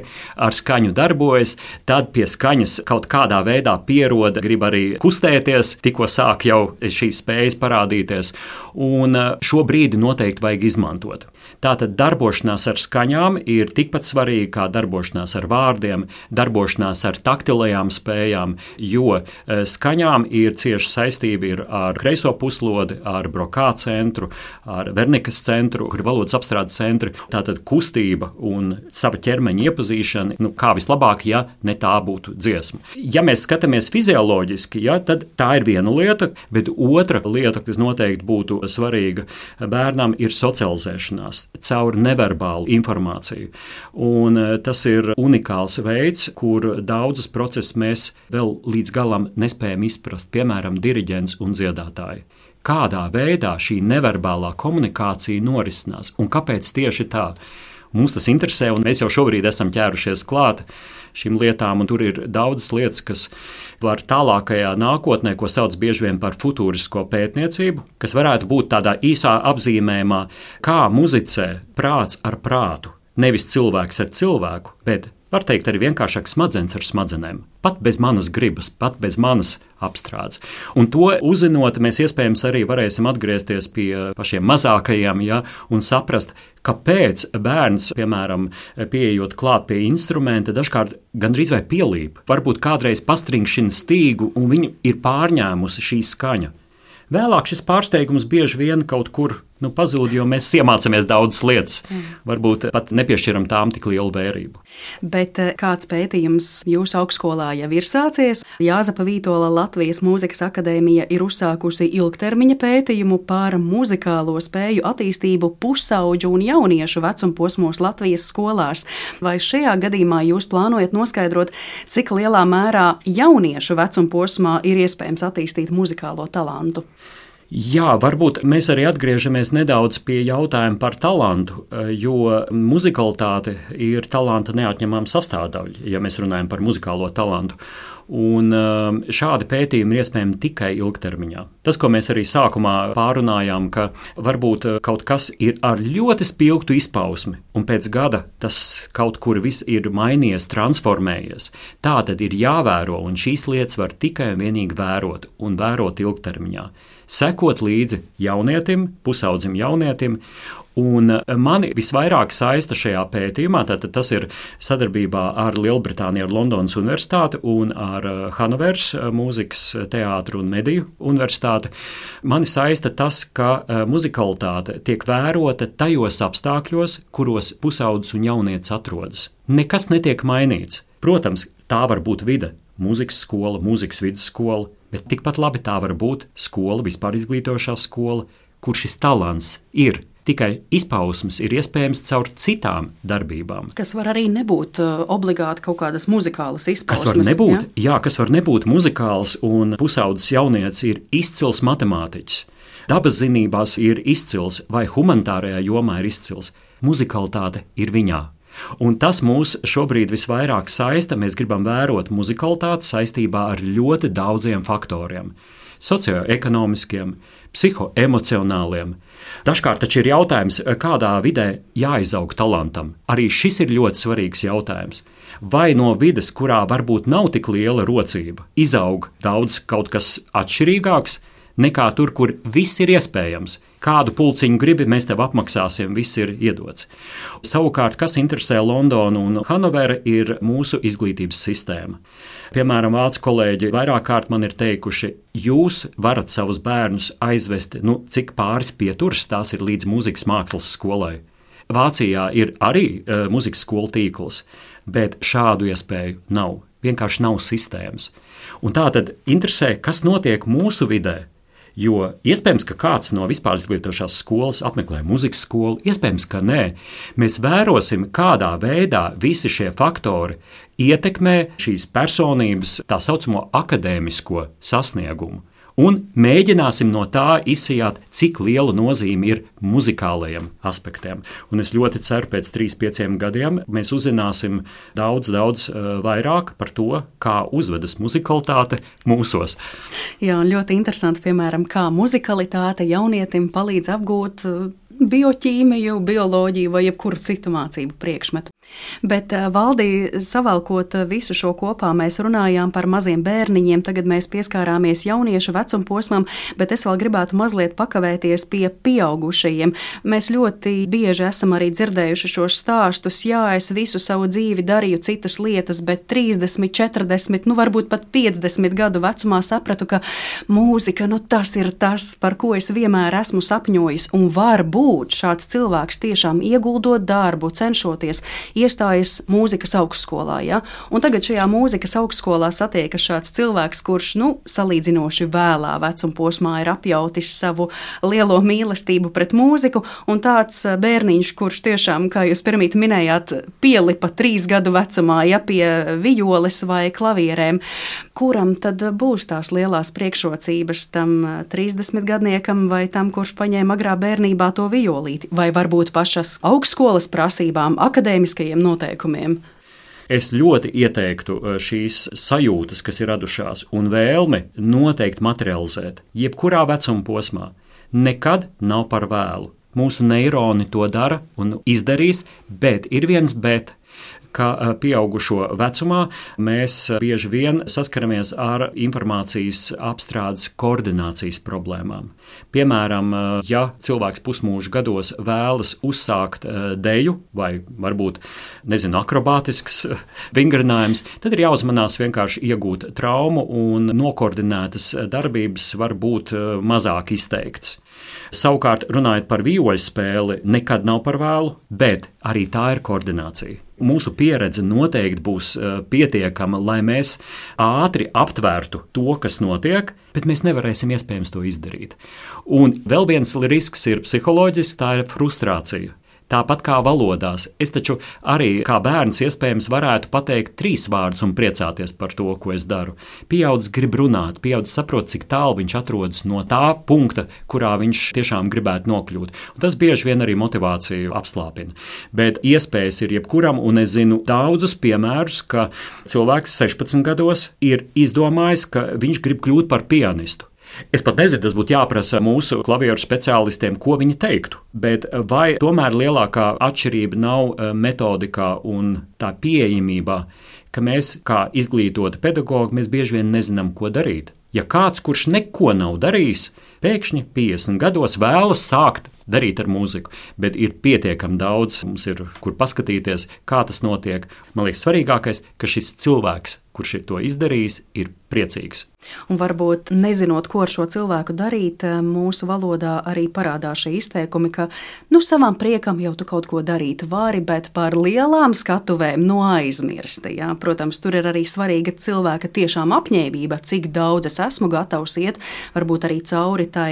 ar skaņu darbojas, tad pie skaņas kaut kādā veidā pieroda, grib arī kustēties, tikko sāk jau šīs spējas parādīties. Un eh, šo brīdi noteikti vajag izmantot. Tātad darbošanās ar skaņām ir tikpat svarīga kā darbošanās ar vārdiem, darbošanās ar taktilajām spējām, jo e, skaņām ir cieša saistība ar kreiso puslodi, ar brokā centru, ar vernikas centru, kur ir valodas apstrādes centri. Tātad kustība un sava ķermeņa iepazīšana, nu, kā vislabāk, ja ne tā būtu dziesma. Ja mēs skatāmies fizioloģiski, ja, tad tā ir viena lieta, bet otra lieta, kas noteikti būtu svarīga bērnam, ir socializēšanās caur neverbālu informāciju. Un eh, tas ir unikāls veids, kur daudzus procesus mēs vēl līdz galam nespējam izprast, piemēram, diriģents un dziedātāji. Kādā veidā šī neverbālā komunikācija norisinās un kāpēc tieši tā? Mums tas interesē, un mēs jau šobrīd esam ķērušies klāt šīm lietām, un tur ir daudzas lietas, kas var tālākajā nākotnē, ko sauc bieži vien par futūrisko pētniecību, kas varētu būt tādā īsā apzīmējumā, kā muzicē prāts ar prātu. Nevis cilvēks ar cilvēku, bet Var teikt, arī vienkāršāk smadzenes ar smadzenēm. Pat bez manas gribas, pat bez manas apstrādes. Un to uzzinot, mēs iespējams arī varēsim atgriezties pie pašiem mazākajiem ja, un saprast, kāpēc bērns, piemēram, pieejot klāt pie instrumenta, dažkārt gandrīz vai pielīp. Varbūt kādreiz pastringšina stīgu un viņu ir pārņēmusi šī skaņa. Vēlāk šis pārsteigums bieži vien kaut kur nu, pazūd, jo mēs iemācāmies daudzas lietas. Varbūt pat nepiešķiram tām tik lielu vērību. Bet eh, kāds pētījums jūsu augstskolā jau ir sācies? Jāzapa Vītola Latvijas Mūzikas akadēmija ir uzsākusi ilgtermiņa pētījumu par muzikālo spēju attīstību pusauģu un jauniešu vecumposmos Latvijas skolās. Vai šajā gadījumā jūs plānojat noskaidrot, cik lielā mērā jauniešu vecumposmā ir iespējams attīstīt muzikālo talantu? Jā, varbūt mēs arī atgriežamies nedaudz pie jautājuma par talantu, jo muzikalitāte ir talanta neatņemama sastāvdaļa, ja mēs runājam par muzikālo talantu. Un um, šādi pētījumi ir iespējami tikai ilgtermiņā. Tas, ko mēs arī sākumā pārunājām, ka varbūt uh, kaut kas ir ar ļoti spilgtu izpausmi, un pēc gada tas kaut kur viss ir mainījies, transformējies. Tā tad ir jāvēro, un šīs lietas var tikai un vienīgi vērot un vērot ilgtermiņā sekot līdzi jaunietim, pusaudzim jaunietim. Un mani visvairāk saista šajā pētījumā, tātad tas ir sadarbībā ar Lielbritāniju, ar Londonas Universitāti un ar eh, Hanovers eh, mūzikas teātru un mediju universitāti. Mani saista tas, ka muzikalitāte tiek vērota tajos apstākļos, kuros pusaudzis un jaunietis atrodas. Nekas netiek mainīts. Protams, tā var būt vide, mūzikas skola, mūzikas vidusskola, bet tikpat labi tā var būt skola, vispār izglītojošā skola, kur šis talants ir. Tikai izpausmes ir iespējams caur citām darbībām. Kas var arī nebūt uh, obligāti kaut kādas muzikālas izpausmes. Kas var nebūt, ja? jā, kas var nebūt muzikāls, un pusaudzis jaunietis ir izcils matemātiķis. Dabas zinībās ir izcils, vai humanitārajā jomā ir izcils. Muzikalitāte ir viņā. Un tas mūs šobrīd visvairāk saista. Mēs gribam vērot muzikalitāti saistībā ar ļoti daudziem faktoriem - socioekonomiskiem, psihoemocionāliem. Dažkārt taču ir jautājums, kādā vidē jāizaug talantam. Arī šis ir ļoti svarīgs jautājums. Vai no vides, kurā varbūt nav tik liela rocība, izaug daudz kaut kas atšķirīgāks nekā tur, kur viss ir iespējams? Kādu pulciņu gribi, mēs tev apmaksāsim, viss ir iedots. Savukārt, kas interesē Londonu un Hanoveru, ir mūsu izglītības sistēma. Piemēram, vācu kolēģi vairāk kārt man ir teikuši, jūs varat savus bērnus aizvest, nu, cik pāris pieturas tās ir līdz mūzikas mākslas skolai. Vācijā ir arī e, mūzikas skolu tīkls, bet šādu iespēju nav. Vienkārši nav sistēmas. Un tā tad interesē, kas notiek mūsu vidē, Jo iespējams, ka kāds no vispār izglītošās skolas apmeklē muzikas skolu, iespējams, ka nē. Mēs vērosim, kādā veidā visi šie faktori ietekmē šīs personības tā saucamo akadēmisko sasniegumu un mēģināsim no tā izsijāt, cik liela nozīme ir muzikālajiem aspektiem. Un es ļoti ceru, pēc trīs, pieciem gadiem mēs uzzināsim daudz, daudz uh, vairāk par to, kā uzvedas muzikalitāte mūsos. Jā, ļoti interesanti, piemēram, kā muzikalitāte jaunietim palīdz apgūt uh, bioķīmiju, bioloģiju vai jebkuru citu mācību priekšmetu. Bet, eh, Valdī, savalkot eh, visu šo kopā, mēs runājām par maziem bērniņiem, tagad mēs pieskārāmies jauniešu vecuma posmam, bet es vēl gribētu mazliet pakavēties pie pieaugušajiem. Mēs ļoti bieži esam arī dzirdējuši šos stāstus, jā, es visu savu dzīvi darīju citas lietas, bet 30, 40, nu varbūt pat 50 gadu vecumā sapratu, ka mūzika, nu tas ir tas, par ko es vienmēr esmu sapņojis, un var būt šāds cilvēks tiešām ieguldot darbu, cenšoties iestājas mūzikas augstskolā. Ja? Un tagad šajā mūzikas augstskolā satiekas šāds cilvēks, kurš nu, salīdzinoši vēlā vecuma posmā ir apjautis savu lielo mīlestību pret mūziku, un tāds eh, bērniņš, kurš tiešām, kā jūs pirmīt minējāt, pielipa trīs gadu vecumā ja, pie vijoles vai klavierēm, kuram tad būs tās lielās priekšrocības tam 30 eh, gadniekam vai tam, kurš paņēma agrā bērnībā to violīti, vai varbūt pašas augstskolas prasībām, akadēmiskajiem striktajiem noteikumiem. Es ļoti ieteiktu uh, šīs sajūtas, kas ir radušās, un vēlmi noteikti materializēt, jebkurā vecuma posmā. Nekad nav par vēlu. Mūsu neironi to dara un izdarīs, bet ir viens bet ka eh, pieaugušo vecumā mēs eh, bieži vien saskaramies ar informācijas apstrādes koordinācijas problēmām. Piemēram, eh, ja cilvēks pusmūža gados vēlas uzsākt deju vai varbūt nezinu, akrobātisks vingrinājums, tad ir jāuzmanās vienkārši iegūt traumu un nokoordinētas darbības var būt mazāk izteikts. Savukārt, runājot par vīoļu spēli, nekad nav par vēlu, bet arī tā ir koordinācija mūsu pieredze noteikti būs uh, pietiekama, lai mēs ātri aptvērtu to, kas notiek, bet mēs nevarēsim iespējams to izdarīt. Un vēl viens risks ir psiholoģisks, tā ir frustrācija. Tāpat kā valodās, es taču arī kā bērns iespējams varētu pateikt trīs vārdus un priecāties par to, ko es daru. Pieaudzis grib runāt, pieaudzis saprot, cik tālu viņš atrodas no tā punkta, kurā viņš tiešām gribētu nokļūt. Un tas bieži vien arī motivāciju apslāpina. Bet iespējas ir jebkuram, un es zinu daudzus piemērus, ka cilvēks 16 gados ir izdomājis, ka viņš grib kļūt par pianistu. Es pat nezinu, tas būtu jāprasa mūsu klavieru speciālistiem, ko viņi teiktu. Bet vai tomēr lielākā atšķirība nav eh, metodikā un tā pieejamībā, ka mēs, kā izglītoti pedagogi, mēs bieži vien nezinām, ko darīt. Ja kāds, kurš neko nav darījis, pēkšņi 50 gados vēlas sākt darīt ar mūziku, bet ir pietiekami daudz, mums ir kur paskatīties, kā tas notiek. Man liekas, svarīgākais, ka šis cilvēks, kurš to izdarījis, ir priecīgs. Un varbūt nezinot, ko ar šo cilvēku darīt, mūsu valodā arī parādās šie izteikumi, ka nu, savam priekam jau tu kaut ko darīt vari, bet par lielām skatuvēm no aizmirsti. Jā. Protams, tur ir arī svarīga cilvēka tiešām apņēmība, cik daudz es esmu gatavs iet, varbūt arī cauri tai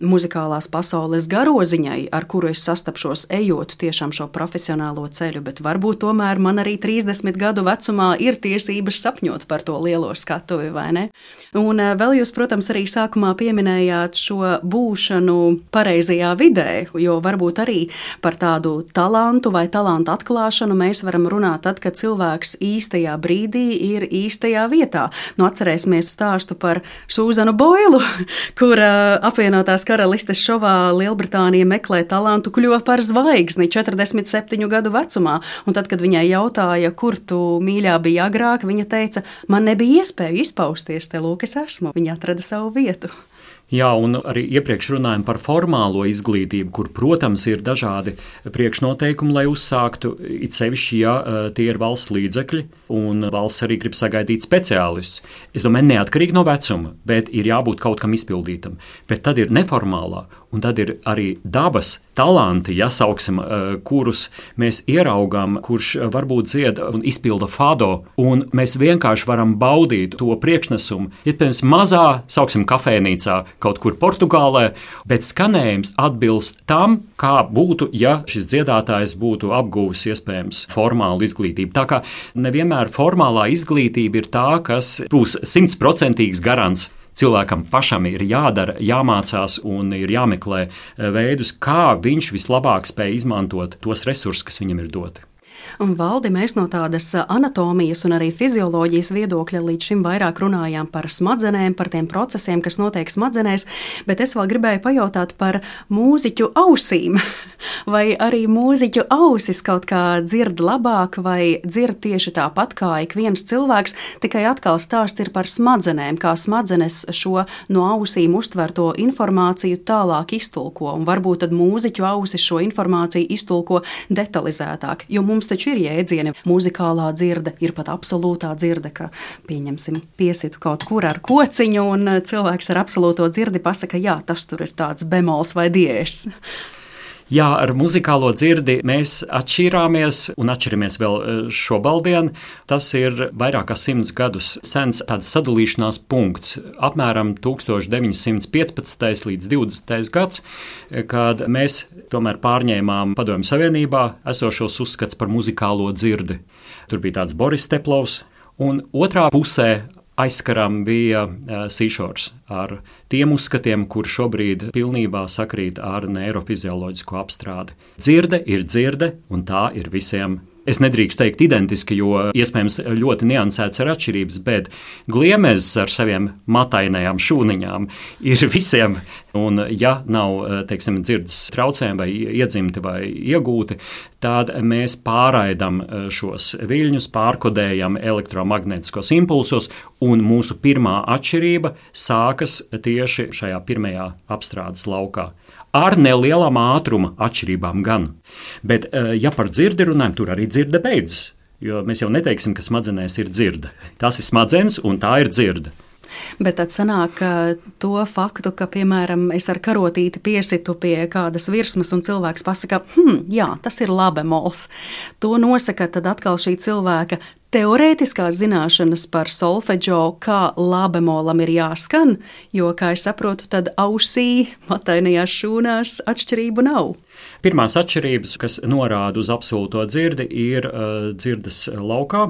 muzikālās pasaules garoziņai, ar kuru es sastapšos ejot tiešām šo profesionālo ceļu, bet varbūt tomēr man arī 30 gadu vecumā ir tiesības sapņot par to lielo skatuvi vai ne? Un eh, vēl jūs, protams, arī sākumā pieminējāt šo būšanu pareizajā vidē, jo varbūt arī par tādu talantu vai talantu atklāšanu mēs varam runāt tad, kad cilvēks īstajā brīdī ir īstajā vietā. Nu, atcerēsimies stāstu par Sūzanu Boilu, kur uh, apvienotās karalistes šovā Lielbritānija meklē talantu, kļuva par zvaigzni 47 gadu vecumā. Un tad, kad viņai jautāja, kur tu mīļā bija agrāk, viņa teica, man nebija iespēja izpaust izpausties, te lūk, es esmu. Viņi atrada savu vietu. Jā, un arī iepriekš runājām par formālo izglītību, kur, protams, ir dažādi priekšnoteikumi, lai uzsāktu. It sevišķi, ja eh, tie ir valsts līdzekļi, un valsts arī grib sagaidīt speciālistus. Es domāju, neatkarīgi no vecuma, bet ir jābūt kaut kam izpildītam. Bet tad ir neformālā Un tad ir arī dabas talanti, ja sauksim, eh, kurus mēs ieraugām, kurš varbūt dzied un izpilda fado, un mēs vienkārši varam baudīt to priekšnesumu. Iespējams, mazā, sauksim, kafejnīcā kaut kur Portugālē, bet skanējums atbilst tam, kā būtu, ja šis dziedātājs būtu apguvis iespējams formālu izglītību. Tā kā nevienmēr formālā izglītība ir tā, kas būs simtprocentīgs garants cilvēkam pašam ir jādara, jāmācās un ir jāmeklē eh, veidus, kā viņš vislabāk spēj izmantot tos resursus, kas viņam ir doti. Un valdi mēs no tādas anatomijas un arī fizioloģijas viedokļa līdz šim vairāk runājām par smadzenēm, par tiem procesiem, kas notiek smadzenēs, bet es vēl gribēju pajautāt par mūziķu ausīm. Vai arī mūziķu ausis kaut kā dzird labāk, vai dzird tieši tāpat kā ik viens cilvēks, tikai atkal stāsts ir par smadzenēm, kā smadzenes šo no ausīm uztverto informāciju tālāk iztulko, un varbūt tad mūziķu ausis šo informāciju iztulko detalizētāk, jo mums taču ir jēdzieni. Mūzikālā dzirde ir pat absolūtā dzirde, ka, pieņemsim, piesitu kaut kur ar kociņu, un eh, cilvēks ar absolūto dzirdi pasaka, jā, tas tur ir tāds bemols vai diēs. Jā, ar muzikālo dzirdi mēs atšķirāmies un atšķiramies vēl e, šobaldien. Tas ir vairāk kā simts gadus sens tāds sadalīšanās punkts, apmēram 1915. līdz 20. gads, e, kad mēs tomēr pārņēmām Padomju Savienībā esošos uzskats par muzikālo dzirdi. Tur bija tāds Boris Teplovs, un otrā pusē aizskaram bija uh, Seashores ar tiem uzskatiem, kur šobrīd pilnībā sakrīt ar neirofizioloģisko apstrādi. Dzirde ir dzirde, un tā ir visiem es nedrīkstu teikt identiski, jo iespējams ļoti niansēts ir atšķirības, bet gliemezes ar saviem matainajām šūniņām ir visiem. Un, ja nav teiksim, dzirdes traucējumi, vai iedzimti vai iegūti, tad mēs pārraidām šos viļņus, pārkodējam elektromagnētiskos impulsos, un mūsu pirmā atšķirība sākas tieši šajā pirmajā apstrādes laukā ar nelielām ātruma atšķirībām gan. Bet, eh, ja par dzirdi runājam, tur arī dzirde beidzas. Jo mēs jau neteiksim, ka smadzenēs ir dzirde. Tas ir smadzenes un tā ir dzirde. Bet tad sanāk to faktu, ka, piemēram, es ar karotīti piesitu pie kādas virsmas, un cilvēks pasakā, hmm, jā, tas ir labi mols. To nosaka tad atkal šī cilvēka teorētiskās zināšanas par solfeģo, kā labemolam ir jāskan, jo, kā es saprotu, tad ausī, matainajās šūnās atšķirību nav. Pirmās atšķirības, kas norāda uz absolūto dzirdi, ir uh, dzirdes laukā.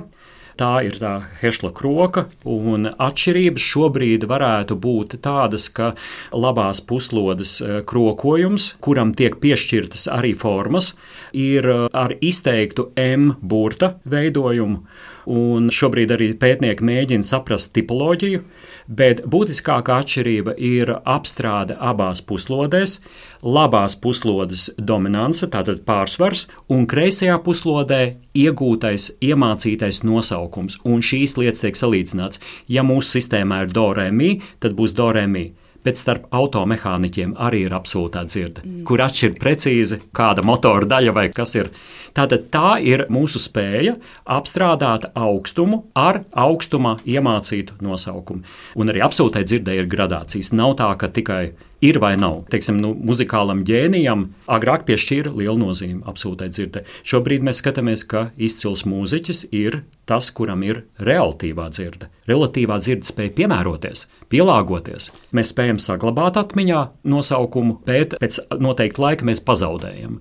Tā ir tā hešla kroka, un atšķirības šobrīd varētu būt tādas, ka labās puslodes e, krokojums, kuram tiek piešķirtas arī formas, ir e, ar izteiktu M burta veidojumu un šobrīd arī pētnieki mēģina saprast tipoloģiju, bet būtiskākā atšķirība ir apstrāde abās puslodēs, labās puslodes dominance, tātad pārsvars, un kreisajā puslodē iegūtais, iemācītais nosaukums, un šīs lietas tiek salīdzināts. Ja mūsu sistēmā ir do, re, mi, tad būs do, re, mi bet starp automehāniķiem arī ir absolūtā dzirde, mm. kur atšķirt precīzi, kāda motora daļa vai kas ir. Tātad tā ir mūsu spēja apstrādāt augstumu ar augstuma iemācītu nosaukumu. Un arī absolūtai dzirdē ir gradācijas. Nav tā, ka tikai ir vai nav. Teiksim, nu, muzikālam ģēnijam agrāk piešķīra lielu nozīmi absolūtai dzirdē. Šobrīd mēs skatāmies, ka izcils mūziķis ir tas, kuram ir relatīvā dzirde. Relatīvā dzirde spēja piemēroties, pielāgoties. Mēs spējam saglabāt atmiņā nosaukumu, bet pēc noteikta laika mēs pazaudējam.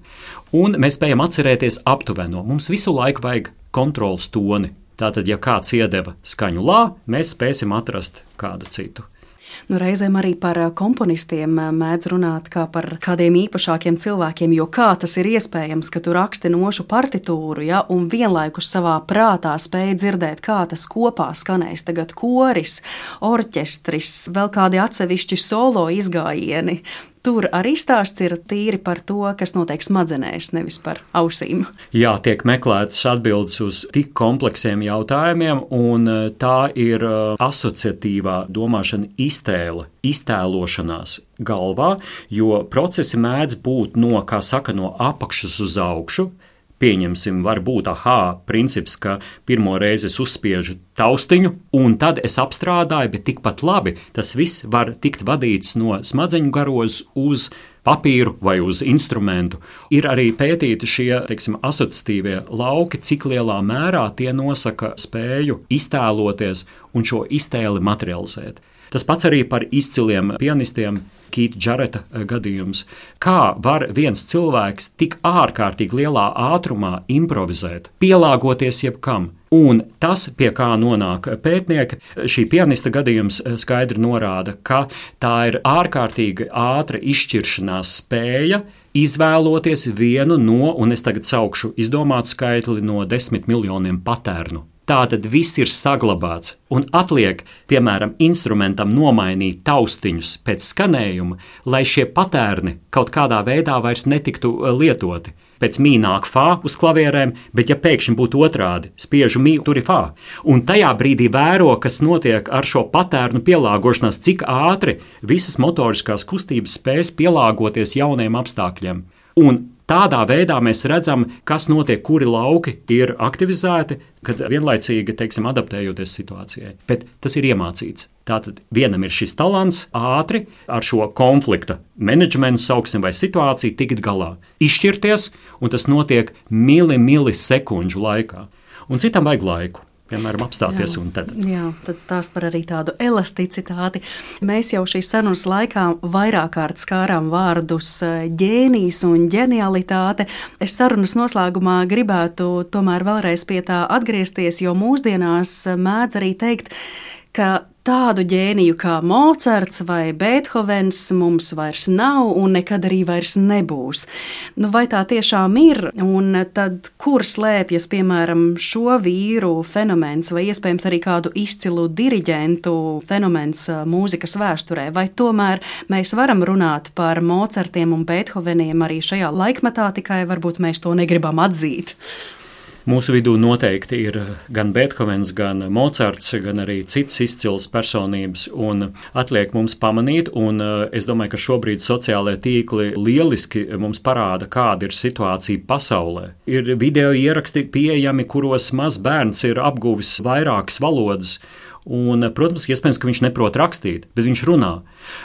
Un mēs spējam atcerēties aptuveno. Mums visu laiku vajag kontrols toni. Tātad, ja kāds iedeva skaņu lā, mēs spēsim atrast kādu citu. Nu, reizēm arī par eh, komponistiem eh, mēdz runāt kā par kādiem īpašākiem cilvēkiem, jo kā tas ir iespējams, ka tu raksti nošu partitūru, ja, un vienlaikus savā prātā spēj dzirdēt, kā tas kopā skanēs. Tagad koris, orķestris, vēl kādi atsevišķi solo izgājieni. Tur arī stāsts ir tīri par to, kas notiek smadzenēs, nevis par ausīm. Jā, tiek meklētas atbildes uz tik kompleksiem jautājumiem, un e, tā ir e, asociatīvā domāšana, iztēle, iztēlošanās galvā, jo procesi mēdz būt no, kā saka, no apakšas uz augšu pieņemsim, var būt aha, princips, ka pirmo reizi es uzspiežu taustiņu, un tad es apstrādāju, bet tikpat labi tas viss var tikt vadīts no smadzeņu garozes uz papīru vai uz instrumentu. Ir arī pētīti šie teiksim, asociatīvie lauki, cik lielā mērā tie nosaka spēju iztēloties un šo iztēli materializēt. Tas pats arī par izciliem pianistiem, Kīta Džareta eh, gadījums. Kā var viens cilvēks tik ārkārtīgi lielā ātrumā improvizēt, pielāgoties jebkam? Un tas, pie kā nonāk pētnieki, šī pianista gadījums eh, skaidri norāda, ka tā ir ārkārtīgi ātra izšķiršanās spēja izvēloties vienu no, un es tagad saukšu izdomātu skaitli no desmit miljoniem patērnu Tā tad viss ir saglabāts, un atliek, piemēram, instrumentam nomainīt taustiņus pēc skanējuma, lai šie patērni kaut kādā veidā vairs netiktu eh, lietoti. Pēc mīnāk fā uz klavierēm, bet ja pēkšņi būtu otrādi, spiežu mīnu, tur ir fā. Un tajā brīdī vēro, kas notiek ar šo patērnu pielāgošanās, cik ātri visas motoriskās kustības spēs pielāgoties jauniem apstākļiem. Un Tādā veidā mēs redzam, kas notiek, kuri lauki ir aktivizēti, kad vienlaicīgi teiksim, adaptējoties situācijai. Bet tas ir iemācīts. Tātad vienam ir šis talants, ātri ar šo konflikta menedžmentu, sauksim, vai situāciju tikt galā, izšķirties, un tas notiek mili, mili sekundžu laikā. Un citam vajag laiku piemēram, apstāties. Jā, tad. jā, tad stāst par arī tādu elasticitāti. Mēs jau šīs sarunas laikā vairāk kārt skārām vārdus eh, ģēnijs un ģenialitāte. Es sarunas noslēgumā gribētu tomēr vēlreiz pie tā atgriezties, jo mūsdienās mēdz arī teikt, ka tādu ģēniju kā Mocards vai Beethovens mums vairs nav un nekad arī vairs nebūs. Nu, vai tā tiešām ir? Un tad, kur slēpjas, piemēram, šo vīru fenomens vai iespējams arī kādu izcilu diriģentu fenomens mūzikas vēsturē? Vai tomēr mēs varam runāt par Mocartiem un Beethoveniem arī šajā laikmetā, tikai varbūt mēs to negribam atzīt? Mūsu vidū noteikti ir gan Beethovens, gan Mocards, gan arī citas izcils personības. Atliek mums pamanīt, un eh, es domāju, ka šobrīd sociālajie tīkli lieliski mums parāda, kāda ir situācija pasaulē. Ir video ieraksti pieejami, kuros mazs bērns ir apguvis vairākas valodas. Un, protams, iespējams, ka viņš neprot rakstīt, bet viņš runā.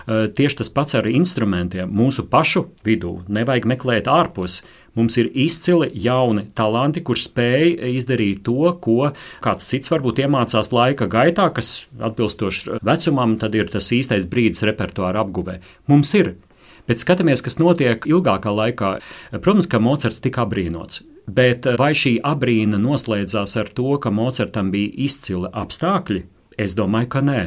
Eh, tieši tas pats ar instrumentiem. Mūsu pašu vidū nevajag meklēt ārpus. Mums ir izcili jauni talanti, kurš spēj izdarīt to, ko kāds cits varbūt iemācās laika gaitā, kas atbilstoši vecumam, tad ir tas īstais brīdis repertuāra apguvē. Mums ir. Bet skatāmies, kas notiek ilgākā laikā. Protams, ka Mocards tika apbrīnots. Bet vai šī apbrīna noslēdzās ar to, ka Mocartam bija izcili apstākļi? Es domāju, ka nē.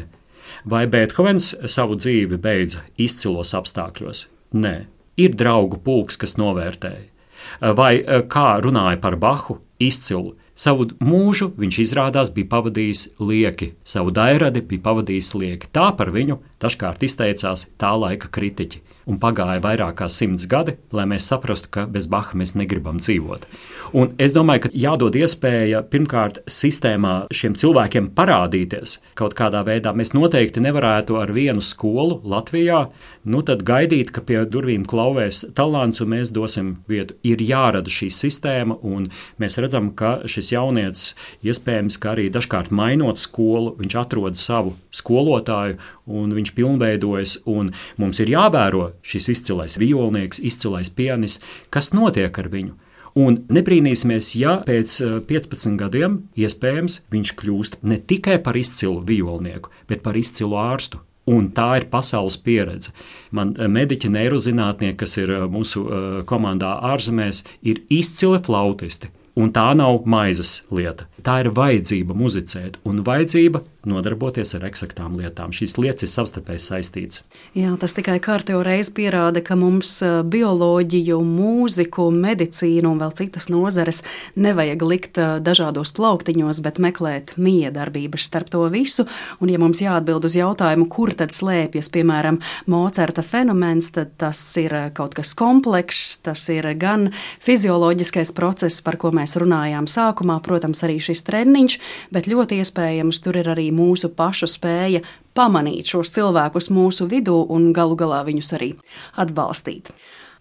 Vai Beethovens savu dzīvi beidza izcilos apstākļos? Nē. Ir draugu pulks, kas novērtēja vai eh, kā runāja par Bahu, izcilu. Savu mūžu viņš izrādās bija pavadījis lieki, savu dairadi bija pavadījis lieki. Tā par viņu dažkārt izteicās tā laika kritiķi. Un pagāja vairāk kā simts gadi, lai mēs saprastu, ka bez Baha mēs negribam dzīvot. Un es domāju, ka jādod iespēja pirmkārt sistēmā šiem cilvēkiem parādīties kaut kādā veidā. Mēs noteikti nevarētu ar vienu skolu Latvijā nu gaidīt, ka pie durvīm klauvēs talants un mēs dosim vietu. Ir jārada šī sistēma, un mēs redzam, ka šis jaunietis iespējams, ka arī dažkārt mainot skolu, viņš atrod savu skolotāju un viņš pilnveidojas. Un mums ir jāvēro šis izcilais violnieks, izcilais pianis, kas notiek ar viņu. Un nebrīnīsimies, ja pēc 15 eh, gadiem iespējams viņš kļūst ne tikai par izcilu violnieku, bet par izcilu ārstu. Un tā ir pasaules pieredze. Man eh, mediķi, neirozinātnieki, kas ir eh, mūsu komandā ārzemēs, ir izcili flautisti. Un tā nav maizes lieta. Tā ir vajadzība muzicēt un vajadzība nodarboties ar eksaktām lietām. Šīs lietas ir savstarpēji saistītas. Jā, tas tikai kārtējo reizi pierāda, ka mums bioloģiju, mūziku, medicīnu un vēl citas nozares nevajag likt dažādos plauktiņos, bet meklēt miedarbības starp to visu. Un, ja mums jāatbild uz jautājumu, kur tad slēpjas, piemēram, Mocerta fenomens, tad tas ir kaut kas komplekss, tas ir gan fizioloģiskais process, par ko mēs runājām sākumā, protams, arī šis treniņš, bet ļoti iespējams tur ir arī mūsu pašu spēja pamanīt šos cilvēkus mūsu vidū un galu galā viņus arī atbalstīt.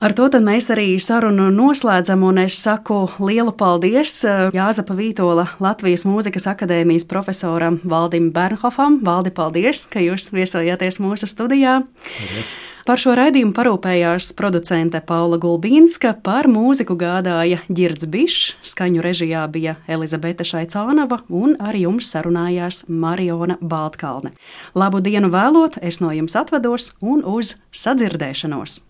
Ar to mēs arī sarunu noslēdzam, un es saku lielu paldies eh, Jāzapa Vītola Latvijas Mūzikas akadēmijas profesoram Valdim Bernhofam. Valdi, paldies, ka jūs viesojāties mūsu studijā. Paldies. Par šo raidījumu parūpējās producente Paula Gulbīnska, par mūziku gādāja Girds Bišs, skaņu režijā bija Elizabete Šaicānava un ar jums sarunājās Mariona Baltkalne. Labu dienu vēlot, es no jums atvados un uz sadzirdēšanos!